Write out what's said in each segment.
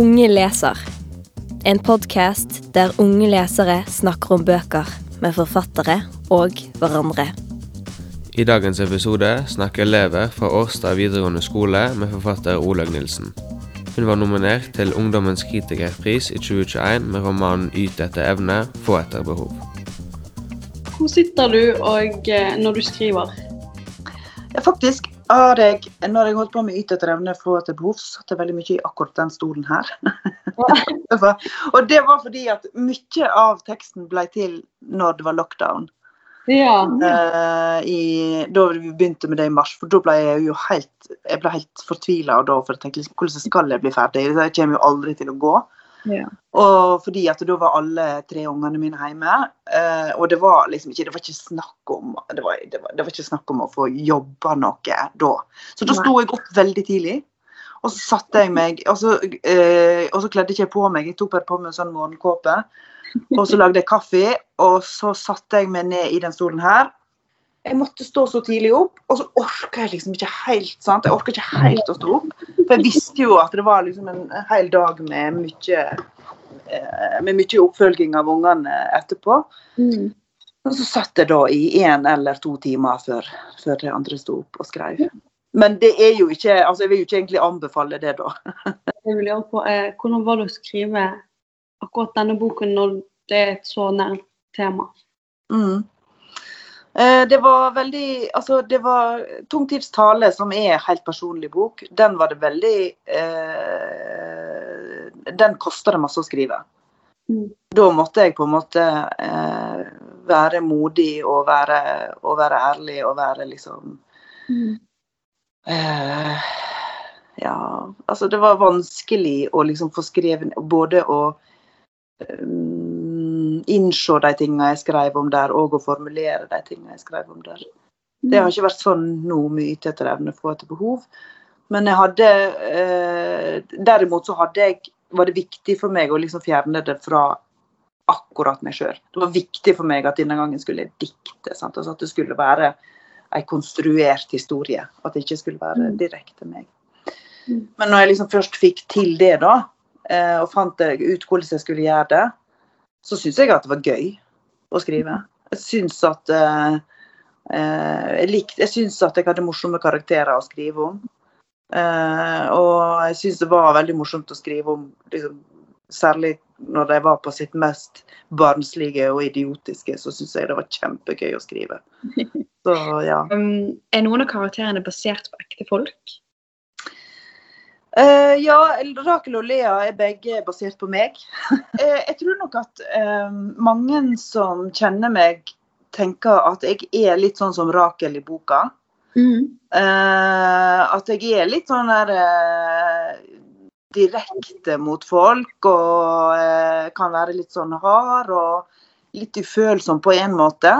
Unge leser. En podkast der unge lesere snakker om bøker med forfattere og hverandre. I dagens episode snakker elever fra Årstad videregående skole med forfatter Olaug Nilsen. Hun var nominert til Ungdommens kritikerpris i 2021 med romanen 'Yt etter evne, få etter behov'. Hvor sitter du og, eh, når du skriver? Ja, faktisk har jeg, når jeg holdt på med Yt etter evne, etter behov, så satt jeg veldig mye i akkurat den stolen her. og det var fordi at mye av teksten ble til når det var lockdown. Ja. Uh, i, da vi begynte med det i mars, for da ble jeg jo helt jeg ble helt fortvila. For jeg tenkte liksom, hvordan skal jeg bli ferdig? Det kommer jo aldri til å gå. Ja. Og fordi at da var alle tre ungene mine hjemme. Eh, og det var liksom ikke, det var ikke snakk om det var, det, var, det var ikke snakk om å få jobba noe da. Så da sto jeg opp veldig tidlig. Og så satte jeg meg, og så, eh, og så kledde ikke jeg på meg. Jeg tok bare på meg en sånn morgenkåpe. Og så lagde jeg kaffe, og så satte jeg meg ned i den stolen her. Jeg måtte stå så tidlig opp, og så orka jeg liksom ikke helt. sant? Jeg orka ikke helt å stå opp. For jeg visste jo at det var liksom en hel dag med mye, eh, med mye oppfølging av ungene etterpå. Mm. Og så satt jeg da i én eller to timer før, før de andre sto opp og skrev. Men det er jo ikke altså Jeg vil jo ikke egentlig anbefale det, da. Jeg vil gjøre på, eh, hvordan var det å skrive akkurat denne boken når det er et så nært tema? Mm. Eh, Det var veldig Altså, det var Tungtids tale, som er en helt personlig bok, den var det veldig eh, Den kosta det masse å skrive. Mm. Da måtte jeg på en måte eh, være modig og være, og være ærlig og være liksom Mm. Eh, ja, altså det var vanskelig å liksom få skrevet Både å um, innse de tingene jeg skrev om der, og å formulere de tingene jeg skrev om der. Det har ikke vært sånn nå med yte etter evne, få etter behov. Men jeg hadde eh, Derimot så hadde jeg, var det viktig for meg å liksom fjerne det fra akkurat meg sjøl. Det var viktig for meg at denne gangen skulle jeg dikte. Sant? Altså at det skulle være ei konstruert historie. At det ikke skulle være Mm. direkte meg. Men når jeg liksom først fikk til det, da, eh, og fant ut hvordan jeg skulle gjøre det, så syns jeg at det var gøy å skrive. Jeg syns at eh, eh, jeg, likte, jeg syns at jeg hadde morsomme karakterer å skrive om. Eh, og jeg syns det var veldig morsomt å skrive om liksom, Særlig når de var på sitt mest barnslige og idiotiske, så syns jeg det var kjempegøy å skrive. Så ja. Um, er noen av karakterene basert på ekte folk? Eh, ja, Rakel og Lea er begge basert på meg. Eh, jeg tror nok at uh, mange som kjenner meg, tenker at jeg er litt sånn som Rakel i boka. Mm. Uh, at jeg er litt sånn der direkte mot folk og kan være litt sånn hard og litt ufølsom på en måte.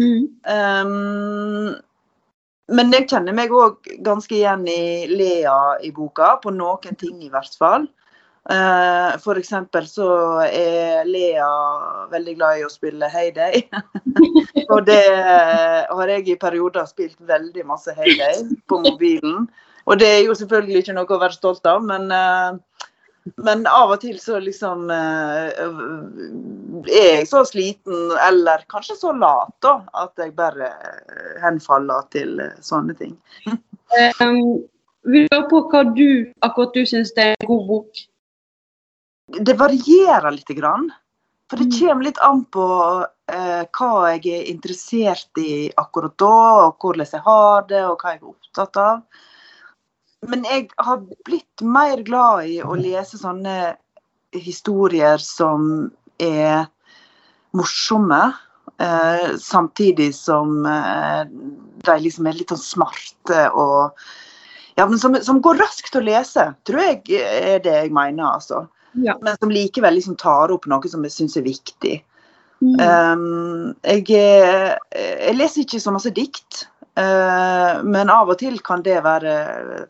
Mm. Um, men jeg kjenner meg òg ganske igjen i Lea i boka, på noen ting i hvert fall. Uh, eksempel så er Lea veldig glad i å spille Heyday. og det har jeg i perioder spilt veldig masse Heyday på mobilen. Og det er jo selvfølgelig ikke noe å være stolt av, men, eh, men av og til så liksom eh, er jeg så sliten, eller kanskje så lat, da, at jeg bare henfaller til eh, sånne ting. Um, vi lurer på hva du akkurat du syns er en god bok. Det varierer lite grann. For det Mm. kommer litt an på eh, hva jeg er interessert i akkurat da, og hvordan jeg har det, og hva jeg er opptatt av. Men jeg har blitt mer glad i å lese sånne historier som er morsomme, eh, samtidig som eh, de liksom er litt sånn smarte og ja, men som, som går raskt å lese, tror jeg er det jeg mener, altså. Ja. Men som likevel liksom tar opp noe som jeg syns er viktig. Mm. Um, jeg, er- jeg leser ikke så masse dikt, eh, men av og til kan det være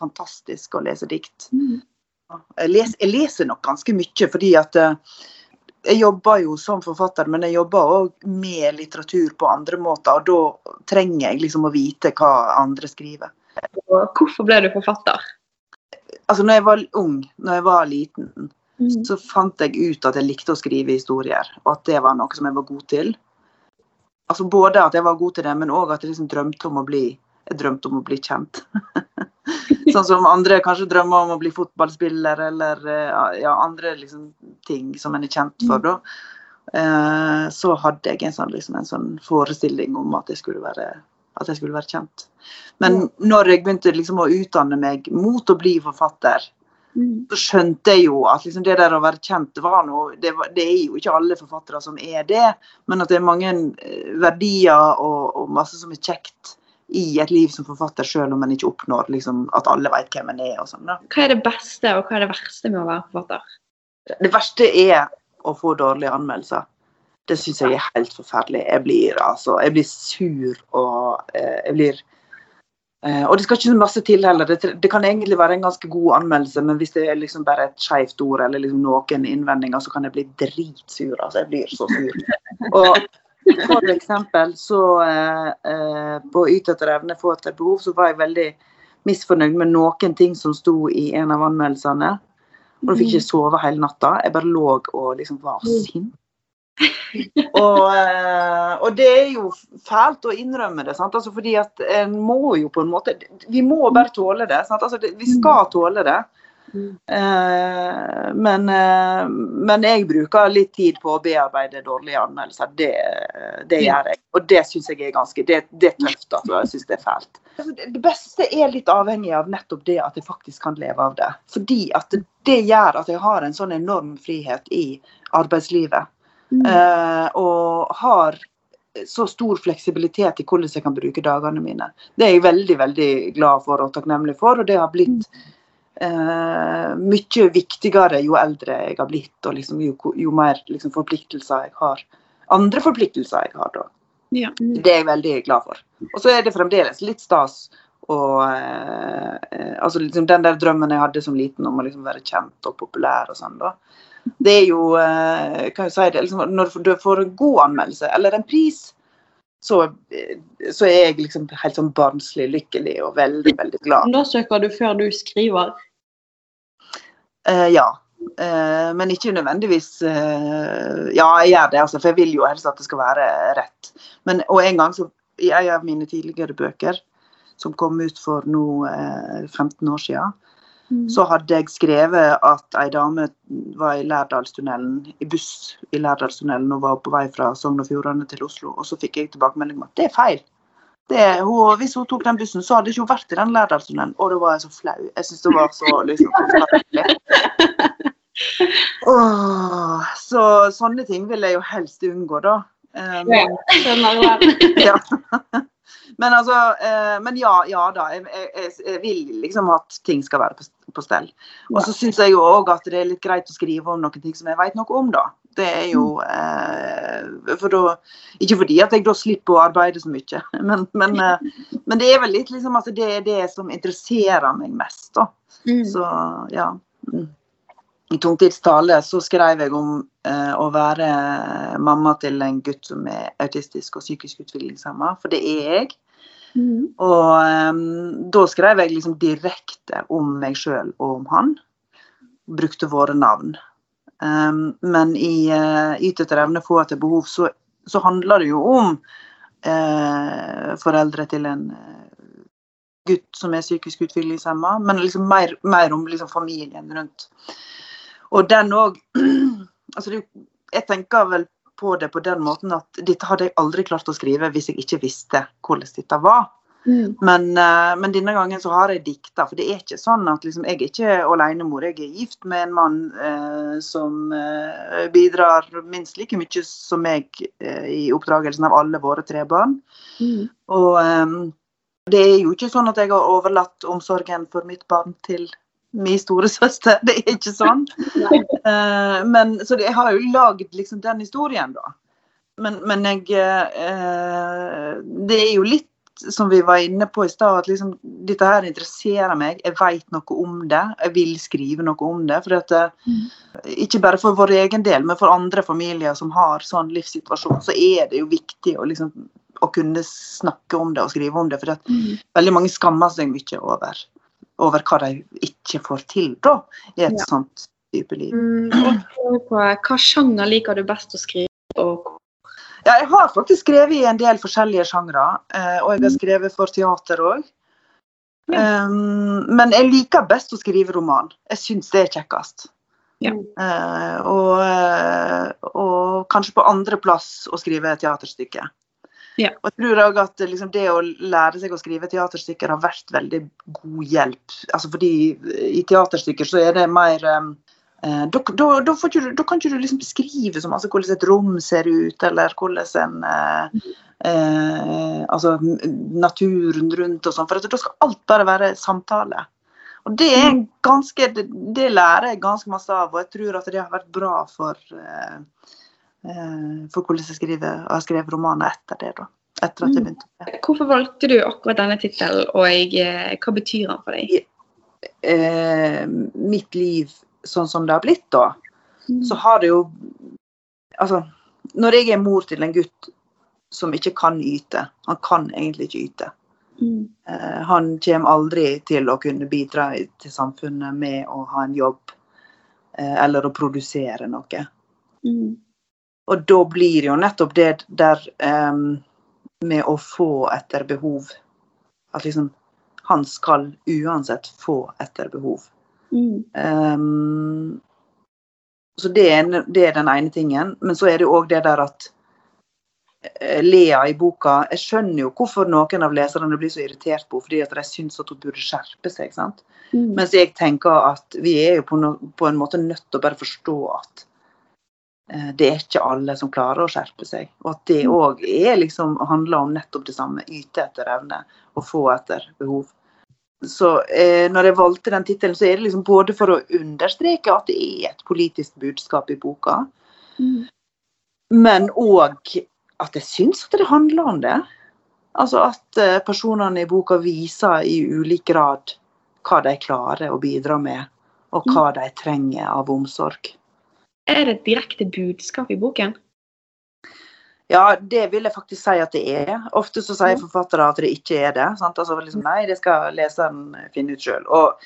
fantastisk å lese dikt. Jeg, leser, jeg leser nok ganske mye, fordi at eh, jeg jobber jo som forfatter, men jeg jobber òg med litteratur på andre måter. Og da trenger jeg liksom å vite hva andre skriver. Og hvorfor ble du forfatter? Altså, når jeg var ung, når jeg var liten, Mm. så fant jeg ut at jeg likte å skrive historier, og at det var noe som jeg var god til. Altså Både at jeg var god til det, men òg at jeg liksom drømte om å bli jeg drømte om å bli kjent. sånn som andre kanskje drømmer om å bli fotballspiller, eller eh, ja, andre liksom, ting som en er kjent for. da. Eh, så hadde jeg en sånn, liksom, en sånn forestilling om at jeg skulle være, jeg skulle være kjent. Men når jeg begynte liksom, å utdanne meg mot å bli forfatter. Så skjønte jeg jo at liksom det der å være kjent det var noe det, var, det er jo ikke alle forfattere som er det, men at det er mange eh, verdier og, og masse som er kjekt i et liv som forfatter, selv om en ikke oppnår liksom, at alle vet hvem en er. og sånn. Hva er det beste og hva er det verste med å være forfatter? Det verste er å få dårlige anmeldelser. Det syns jeg er helt forferdelig. Jeg blir, altså, jeg blir sur og eh, jeg blir Og det skal ikke så masse til heller. Det, det kan egentlig være en ganske god anmeldelse, men hvis det er liksom bare et skeivt ord eller liksom noen innvendinger, så kan jeg bli dritsur. Altså, jeg blir så sur. Og for eksempel så eh, eh, På Yt etter evne, få etter behov, så var jeg veldig misfornøyd med noen ting som sto i en av anmeldelsene. Og da fikk jeg ikke sove hele natta. Jeg bare lå og liksom var sint. og, eh, og det er jo fælt å innrømme det, sant? Altså fordi at en må jo på en måte Vi må bare tåle det. Sant? Altså det vi skal tåle det. Eh, men, eh, men jeg bruker litt tid på å bearbeide dårlige anmeldelser. Det, det gjør jeg. Og det syns jeg er ganske Det, det er tøft. Altså. Jeg syns det er fælt. Altså, det- beste er litt avhengig av nettopp det at jeg faktisk kan leve av det. Fordi at det, det gjør at jeg har en sånn enorm frihet i arbeidslivet. Eh, og har så stor fleksibilitet i hvordan jeg kan bruke dagene mine. Det er jeg veldig veldig glad for og takknemlig for, og det har blitt eh, mye viktigere jo eldre jeg har blitt, og liksom, jo, jo mer liksom, forpliktelser jeg har. Andre forpliktelser jeg har da. Ja. Det er jeg veldig glad for. Og så er det fremdeles litt stas og eh, eh, altså liksom Den der drømmen jeg hadde som liten om å liksom være kjent og populær og sånn, da. Det er jo eh, kan jeg si det, liksom, Når du får en god anmeldelse eller en pris, så, eh, så er jeg liksom helt sånn barnslig lykkelig og veldig, veldig glad. Søker du før du skriver. Eh, ja. Eh, men ikke nødvendigvis eh, Ja, jeg gjør det, altså, for jeg vil jo helst at det skal være rett. Men, og en gang så, i en av mine tidligere bøker, som kom ut for nå eh, 15 år siden, så hadde jeg skrevet at ei dame var i Lærdalstunnelen, i buss i Lærdalstunnelen og var på vei fra Sogn og Fjordane til Oslo. Og så fikk jeg tilbakemelding om at det er feil. Det, hun, hvis hun tok den bussen, så hadde ikke hun vært i den Lærdalstunnelen. Og da var jeg så flau. Jeg syns det var så liksom, oh, så sånne ting vil jeg jo helst unngå, da. Um, ja, Skjønner det. Men altså, eh, men ja, ja da. Jeg, jeg, jeg vil liksom at ting skal være på, på stell. Og så syns jeg jo òg at det er litt greit å skrive om noen ting som jeg vet noe om, da. Det er jo eh, for da, Ikke fordi at jeg da slipper å arbeide så mye, men, men, eh, men det er vel litt liksom at det er det som interesserer meg mest, da. Mm. Så ja. Mm. I Tungtidstale så skrev jeg om eh, å være mamma til en gutt som er autistisk og psykisk utviklingshemma, for det er jeg. Mm. Og um, da skrev jeg liksom direkte om meg sjøl og om han. Brukte våre navn. Um, men i uh, Yt etter evne, få etter behov, så, så handler det jo om uh, foreldre til en eh, gutt som er psykisk utviklingshemma, men liksom mer, mer om liksom familien rundt. Og den òg altså Jeg tenker vel på det på den måten at dette hadde jeg aldri klart å skrive hvis jeg ikke visste hvordan dette var. Mm. Men, eh, men denne gangen så har jeg dikta, for det er ikke sånn at liksom, jeg er ikke alenemor. Jeg er gift med en mann eh, som eh, bidrar minst like mye som meg eh, i oppdragelsen av alle våre tre barn. Mm. Og eh, det er jo ikke sånn at jeg har overlatt omsorgen for mitt barn til min storesøster. Det er ikke sånn. Eh, men, så jeg har jo lagd liksom den historien, da. Men, men jeg uh, Det er jo litt som vi var inne på i stad, at liksom, dette her interesserer meg. Jeg vet noe om det. Jeg vil skrive noe om det. For at, eh, ikke bare for vår egen del, men for andre familier som har sånn livssituasjon, så er det jo viktig å, liksom, å kunne snakke om det og skrive om det. For at Mm. veldig mange skammer seg mye over over hva de ikke får til da, i et Ja. sånt type liv. Mm, på, hva sjanger liker du best å skrive? Og Ja, jeg har faktisk skrevet i en del forskjellige sjangre, eh, og jeg har skrevet for teater òg. Ja. men jeg liker best å skrive roman. Jeg syns det er kjekkest. Ja. Eh, og, eh, og kanskje på andreplass å skrive teaterstykke. Ja. Og jeg tror òg at liksom, det å lære seg å skrive teaterstykker har vært veldig god hjelp. Altså fordi i teaterstykker så er det mer eh, Eh, Da, da, da, du, da kan ikke du liksom beskrive så altså, hvordan et rom ser ut, eller hvordan en eh, eh, Altså naturen rundt og sånn. For da skal alt bare være samtale. Og det er ganske Det, det lærer jeg ganske masse av, og jeg tror at det har vært bra for eh, eh, For hvordan jeg skriver, og har skrevet romaner etter det, da. Etter at jeg Mm. begynte. hvorfor valgte du akkurat denne tittelen, og jeg, hva betyr den for deg? Eh, mitt liv sånn som det har blitt, da. Mm. så har det jo Altså, når jeg er mor til en gutt som ikke kan yte, han kan egentlig ikke yte. Mm. Eh, han kommer aldri til å kunne bidra til samfunnet med å ha en jobb eh, eller å produsere noe. Mm. Og da blir jo nettopp det der um, med å få etter behov At liksom han skal uansett få etter behov. Mm. Um, så det er, det er den ene tingen. Men så er det òg det der at eh, Lea i boka Jeg skjønner jo hvorfor noen av leserne blir så irritert på fordi at de syns at hun burde skjerpe seg. sant? Mm. Mens jeg tenker at vi er jo på, no, på en måte nødt til å bare forstå at det er ikke alle som klarer å skjerpe seg. Og at det òg liksom, handler om nettopp det samme. Yte etter evne og få etter behov. Så eh, når jeg valgte den tittelen, så er det liksom både for å understreke at det er et politisk budskap i boka, Mm. men òg at jeg syns at det handler om det. Altså at eh, personene i boka viser i ulik grad hva de klarer å bidra med, og hva de trenger av omsorg. Er det et direkte budskap i boken? Ja, det vil jeg faktisk si at det er. Ofte så sier forfattere at det ikke er det. Sant? Altså liksom, Nei, det skal leseren finne ut sjøl. Og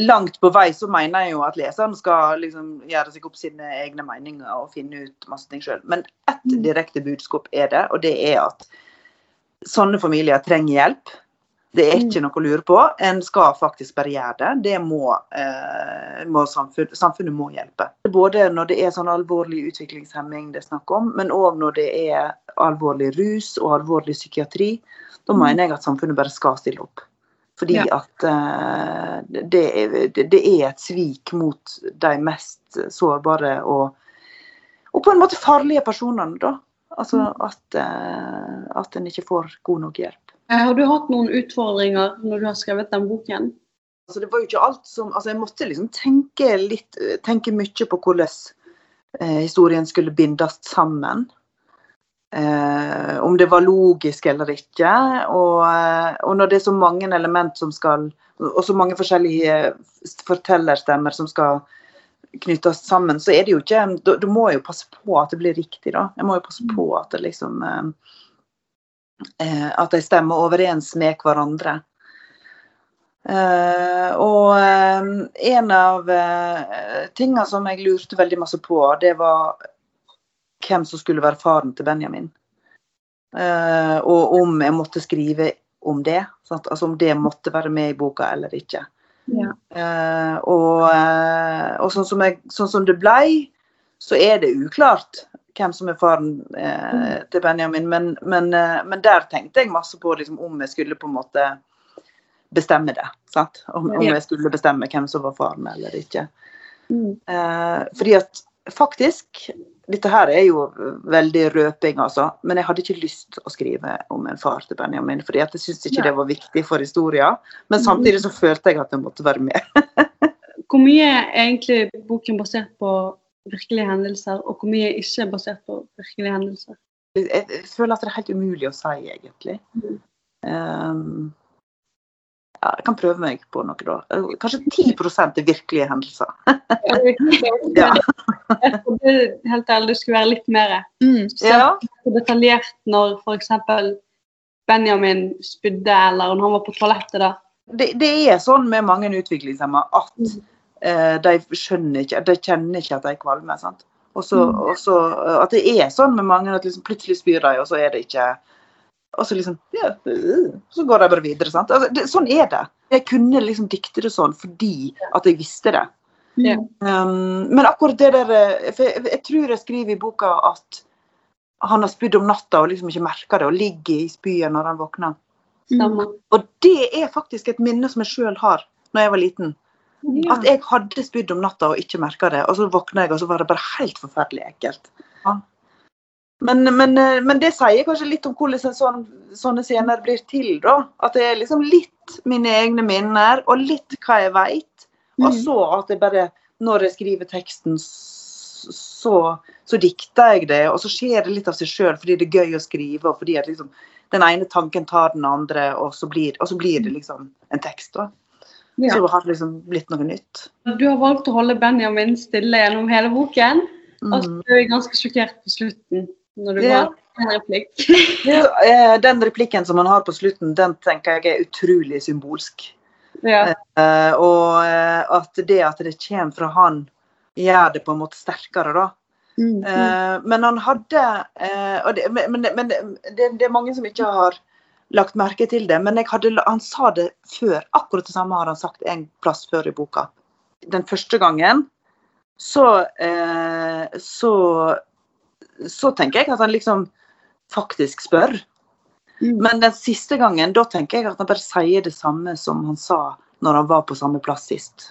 langt på vei så mener jeg jo at leseren skal liksom gjøre seg opp sine egne meninger og finne ut masse ting sjøl. Men ett Mm. direkte budskap er det, og det er at sånne familier trenger hjelp. Det er ikke noe å lure på. En skal faktisk bare gjøre det. Det må, eh, må samfunnet, samfunnet må hjelpe. Både når det er sånn alvorlig utviklingshemming det er snakk om, men òg når det er alvorlig rus og alvorlig psykiatri. Da mener jeg at samfunnet bare skal stille opp. Fordi Ja. at eh, det, er- det, er et svik mot de mest sårbare og, og på en måte farlige personene, da. Altså at, eh, at en ikke får god nok hjelp. Eh, Har du hatt noen utfordringer når du har skrevet den boken? Altså, det var jo ikke alt som Altså, jeg måtte liksom tenke litt Tenke mye på hvordan eh, historien skulle bindes sammen. Eh, om det var logisk eller ikke. Og, eh, og når det er så mange element som skal Og så mange forskjellige fortellerstemmer som skal knyttes sammen, så er det jo ikke da må jo passe på at det blir riktig, da. Jeg må jo passe på at det liksom eh, eh, At de stemmer overens med hverandre. Eh, og eh, en av uh, tingene som jeg lurte veldig masse på, det var hvem som skulle være faren til Benjamin. Eh, og om jeg måtte skrive om det. Sant? Altså om det måtte være med i boka eller ikke. Ja. Eh, og eh, og sånn, som jeg, sånn som det blei, så er det uklart hvem som er faren eh, til Benjamin. Men, men, eh, men der tenkte jeg masse på liksom, om jeg skulle på en måte bestemme det. Sant? Om, om jeg skulle bestemme hvem som var faren eller ikke. Mm. Eh, fordi at faktisk Dette her er jo veldig røping, altså. Men jeg hadde ikke lyst å skrive om en far til Benjamin. fordi at jeg syntes ikke Nei. det var viktig for historien. Men samtidig så følte jeg at jeg måtte være med. Hvor mye er egentlig boken basert på virkelige hendelser, og hvor mye er ikke basert på virkelige hendelser? Jeg føler at det er helt umulig å si, egentlig. Mm. Um, ja, jeg kan prøve meg på noe, da. Kanskje 10 er virkelige hendelser. Ja. Trodde helt ærlig det skulle være litt mer. Mm, så Ja. detaljert når f.eks. Benjamin spydde, eller når han var på toalettet. da. det, det er sånn med mange utviklingshemmede at Mm. eh, de skjønner ikke, de kjenner ikke at de er kvalme. sant? Og så, Mm. eh, At det er sånn med mange at liksom plutselig spyr de, og så er det ikke Og så liksom ja, øh, Så går de bare videre. sant? Altså, det, sånn er det. Jeg kunne liksom dikte det sånn fordi at jeg visste det. Ja. Um, men akkurat det der eh, For jeg, jeg tror jeg skriver i boka at han har spydd om natta og liksom ikke merker det, og ligger i spyet når han våkner. Mm. Og det er faktisk et minne som jeg sjøl har når jeg var liten. At jeg hadde spydd om natta og ikke merka det. Og så våkna jeg, og så var det bare helt forferdelig ekkelt. Men, men, eh, men det sier kanskje litt om hvordan sånn, sånne scener blir til, da. At det er liksom litt mine egne minner, og litt hva jeg veit. Og Mm. så at jeg bare, når jeg skriver teksten, så, så dikter jeg det. Og så skjer det litt av seg sjøl, fordi det er gøy å skrive, og fordi at liksom den ene tanken tar den andre, og så blir, og så blir det liksom en tekst. da. Ja. Så har liksom blitt noe nytt. Du har valgt å holde Benjamin stille gjennom hele boken. Og så er ganske sjokkert på slutten. Når du Ja. bare en replikk. Ja, eh, Den replikken som han har på slutten, den tenker jeg er utrolig symbolsk. Ja. Eh, og eh, at det at det kommer fra han, gjør det på en måte sterkere, da. Mm. Eh, men han hadde eh, og det, Men, men, men det, det er mange som ikke har lagt merke til det. Men hadde, han sa det før. Akkurat det samme har han sagt en plass før i boka. Den første gangen så eh, så så tenker jeg at han liksom faktisk spør. Mm. Men den siste gangen, da tenker jeg at han bare sier det samme som han sa når han var på samme plass sist.